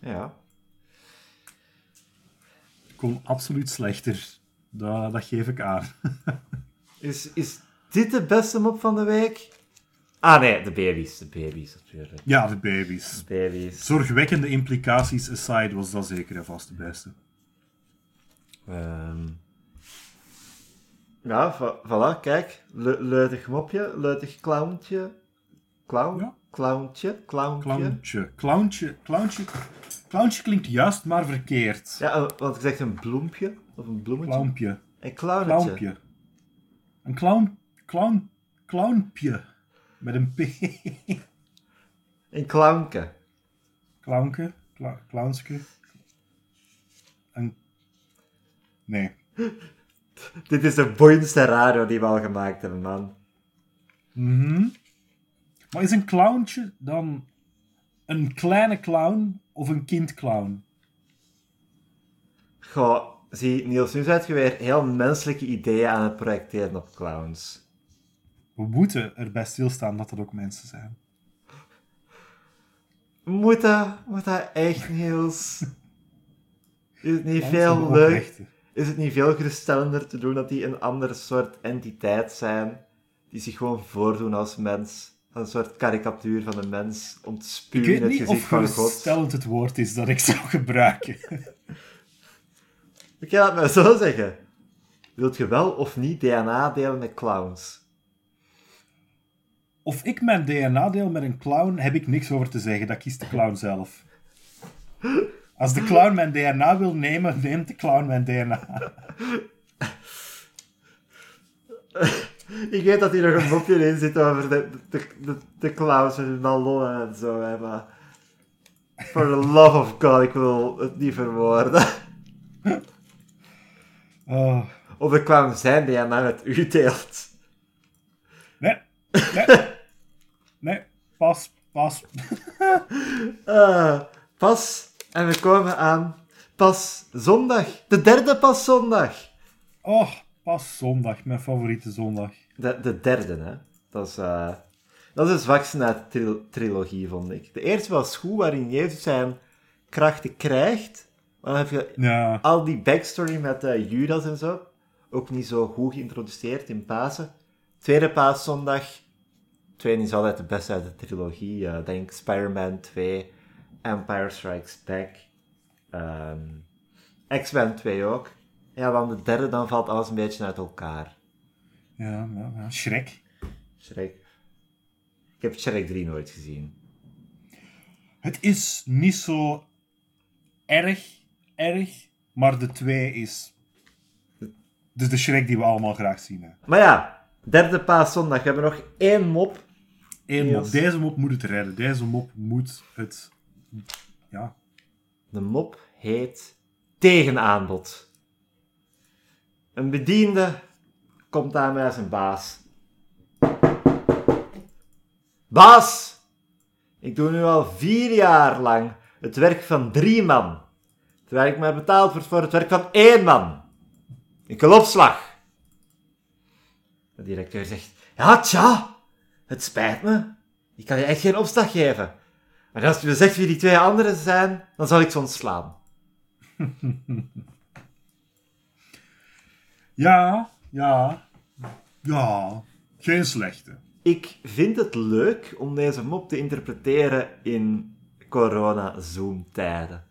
Ja. Kon absoluut slechter. Dat, dat geef ik aan. [LAUGHS] Is, is dit de beste mop van de week? Ah nee, de baby's, de baby's natuurlijk. ja, de baby's. Baby's. Zorgwekkende implicaties aside was dat zeker en vast de beste. Ehm. Ja, voilà, kijk. Le leutig mopje, leutig clowntje. Clown? Ja. Clowntje, clowntje. Clowntje. Clowntje. Clowntje. Clowntje klinkt juist, maar verkeerd. Ja, eh, want ik zeg een bloempje, of een bloemetje. Clowmpje. Een clownetje. Een clown... Clown... Clownpje. Met een P. Een clownke. Clownke. Cla clownske. Een... Nee. [LAUGHS] [LAUGHS] Dit is de boeiendste radio die we al gemaakt hebben, man. Mhm. Maar is een clowntje dan een kleine clown of een kindclown? Goh, zie, Niels, nu zijn je weer heel menselijke ideeën aan het projecteren op clowns. We moeten erbij stilstaan dat dat ook mensen zijn. Moet dat, moet dat echt, Niels? Is het niet veel leuk? Is het niet veel geruststellender te doen dat die een andere soort entiteit zijn, die zich gewoon voordoen als mens? Een soort karikatuur van een mens om te Ik spuwen weet in het niet gezicht van God. geruststellend het woord is dat ik zou gebruiken. Ik ga het maar zo zeggen. Wilt je wel of niet DNA delen met clowns? Of ik mijn DNA deel met een clown, heb ik niks over te zeggen. Dat kiest de clown zelf. [LAUGHS] Als de clown mijn DNA wil nemen, neemt de clown mijn DNA. [LAUGHS] Ik weet dat hier nog een mopje in zit over de, de, de, de clowns hun ballonnen en zo, hè, maar... For the love of God, ik wil het niet verwoorden. Oh. Of de clown zijn DNA met u deelt. Nee. Nee. [LAUGHS] Nee. Pas. Pas. Eh, pas, en we komen aan pas zondag. De derde pas zondag. Oh, pas zondag. Mijn favoriete zondag. De, de derde, hè. Dat is, eh, dat is de zwakste de tril- trilogie, vond ik. De eerste was goed, waarin Jezus zijn krachten krijgt. Maar dan heb je Ja. al die backstory met eh, Judas en zo. Ook niet zo goed geïntroduceerd in Pasen. Tweede paaszondag. Tweede is altijd de beste uit de trilogie. eh, denk Spider-Man 2, Empire Strikes Back, ehm, X-Men 2 ook. Ja, dan de derde, dan valt alles een beetje uit elkaar. Ja, ja, ja. Shrek. Shrek. Ik heb Shrek 3 nooit gezien. Het is niet zo erg, erg, maar de 2 is... Dus de Shrek die we allemaal graag zien. Hè. Maar ja, derde paaszondag. We hebben nog één mop. Eén mop. Deze mop moet het redden. Deze mop moet het... Ja. De mop heet Tegenaanbod. Een bediende komt aan bij zijn baas. Baas, ik doe nu al vier jaar lang het werk van drie man. Terwijl ik mij betaald word voor het werk van één man. Ik wil opslag. De directeur zegt, ja tja, het spijt me. Ik kan je echt geen opslag geven. Maar als je me zegt wie die twee anderen zijn, dan zal ik ze ontslaan. [LAUGHS] Ja, ja, ja. Geen slechte. Ik vind het leuk om deze mop te interpreteren in corona-zoom-tijden.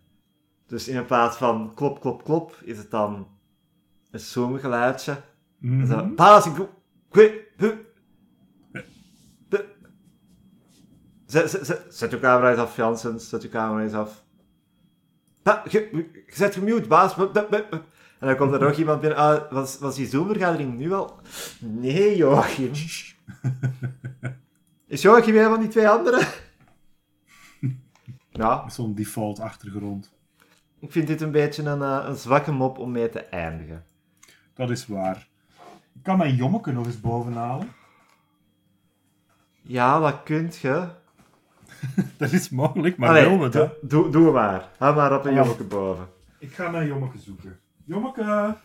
Dus in plaats van klop, klop, klop, is het dan een zoom-geluidje. Mhm. Zo, Baas, ik doe... Kwe- hu- de- Zet, zet, zet, uw camera eens af, Janssens. Zet uw camera eens af. Je, je zet gemute, baas. En dan komt er nog iemand binnen. Ah, was, was die Zoom-vergadering nu al? Nee, Joachim. [LAUGHS] Is Joachim een van die twee anderen? Ja, zo'n default achtergrond. ik vind dit een beetje een, eh, een zwakke mop om mee te eindigen. Dat is waar. Ik kan mijn jommeke nog eens bovenhalen. Ja, dat kunt je. [LAUGHS] Dat is mogelijk, maar Allee, wil we dat? doe, doe, maar. Ga maar op een Ja. jommeke boven. Ik ga mijn jommeke zoeken. Jommeke!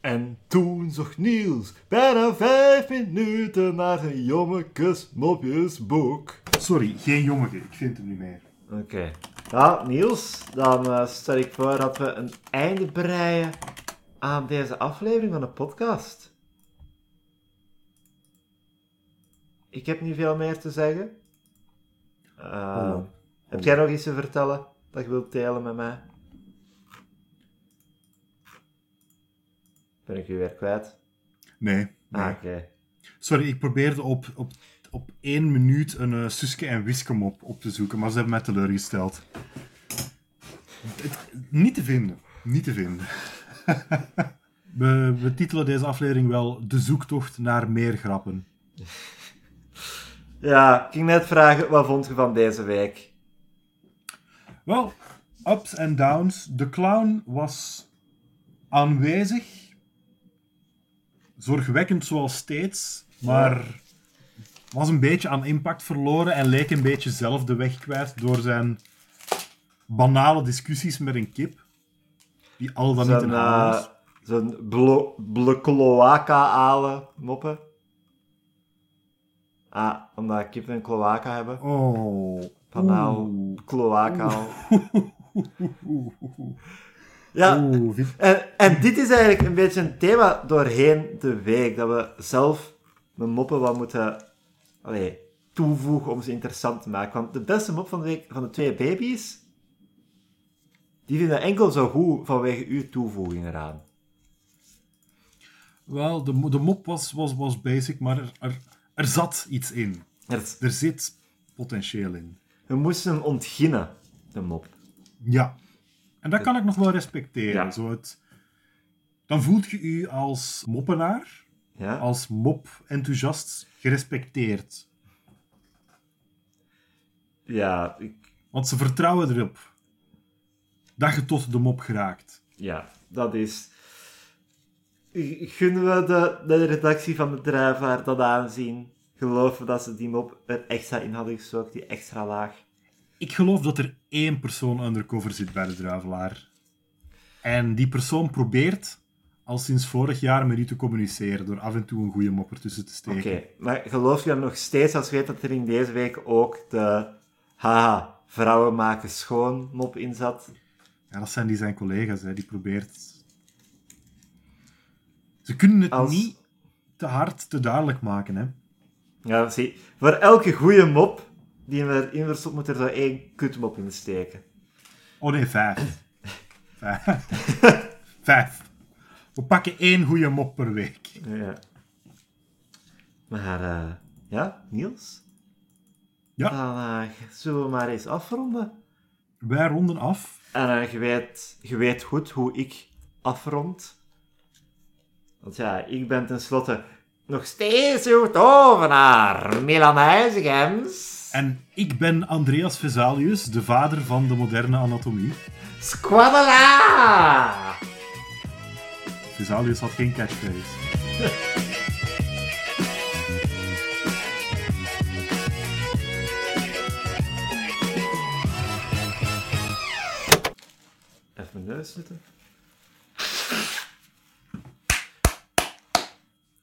En toen zocht Niels bijna vijf minuten naar zijn jommekes mopjesboek. Sorry, geen jommeke. Ik vind hem niet meer. Oké. Ja, Niels, dan eh, stel ik voor dat we een einde breien aan deze aflevering van de podcast. Ik heb niet veel meer te zeggen. Eh, Oh. Heb jij nog iets te vertellen dat je wilt delen met mij? Ben ik u weer kwijt? Nee. nee. Ah, oké. Sorry, ik probeerde op, op, op één minuut een eh, Suske en Wiske mop op te zoeken, maar ze hebben mij teleurgesteld. Het- niet te vinden. Niet te vinden. [LAUGHS] we, we titelen deze aflevering wel De zoektocht naar meer grappen. Ja, ik ging net vragen, wat vond je van deze week? Wel, ups en downs. De clown was aanwezig. Zorgwekkend zoals steeds, maar was een beetje aan impact verloren en leek een beetje zelf de weg kwijt door zijn banale discussies met een kip. Die al dan niet Zo'n een haan eh was. zo'n blo- blo- cloaca-ale moppen. Ah, omdat kippen een cloaca hebben. Oh. Banaal, Oeh. cloaca. Ja, en, en dit is eigenlijk een beetje een thema doorheen de week. Dat we zelf de moppen wat moeten allee, toevoegen om ze interessant te maken. Want de beste mop van de week van de twee baby's, die vinden enkel zo goed vanwege uw toevoeging eraan. Wel, de, de mop was, was, was basic, maar er, er, er zat iets in. Is- Er zit potentieel in. We moesten hem ontginnen, de mop. Ja. En dat kan ik nog wel respecteren. Ja. Zo het, dan voelt je u als moppenaar, Ja? als mop-enthousiast gerespecteerd. Ja, ik, Want ze vertrouwen erop dat je tot de mop geraakt. ja, dat is... Gunnen we de, de redactie van de Drijfvaart dat aanzien? Geloven we dat ze die mop er extra in hadden gestoken, die extra laag? Ik geloof dat er één persoon undercover zit bij de druivelaar. En die persoon probeert al sinds vorig jaar met u te communiceren door af en toe een goede mop ertussen te Oké, steken. maar geloof je dan nog steeds als je weet dat er in deze week ook de haha, vrouwen maken schoon mop in zat? Ja, dat zijn die zijn collega's, hè. die probeert... Ze kunnen het Als- niet te hard, te duidelijk maken, hè. Ja, zie, voor elke goede mop die we erin verstopt, moet er zo één kutmop in steken. Oh nee, vijf. vijf. [LAUGHS] vijf. We pakken één goede mop per week. Ja. Maar, eh, ja, Niels? Ja. Dan eh, zullen we maar eens afronden. Wij ronden af. En eh, je, weet, je weet goed hoe ik afrond. Want ja, ik ben tenslotte nog steeds uw tovenaar, Milan Huizigems. En ik ben Andreas Vesalius, de vader van de moderne anatomie. Squadala! Vesalius had geen catchphrase. Even mijn neus zitten.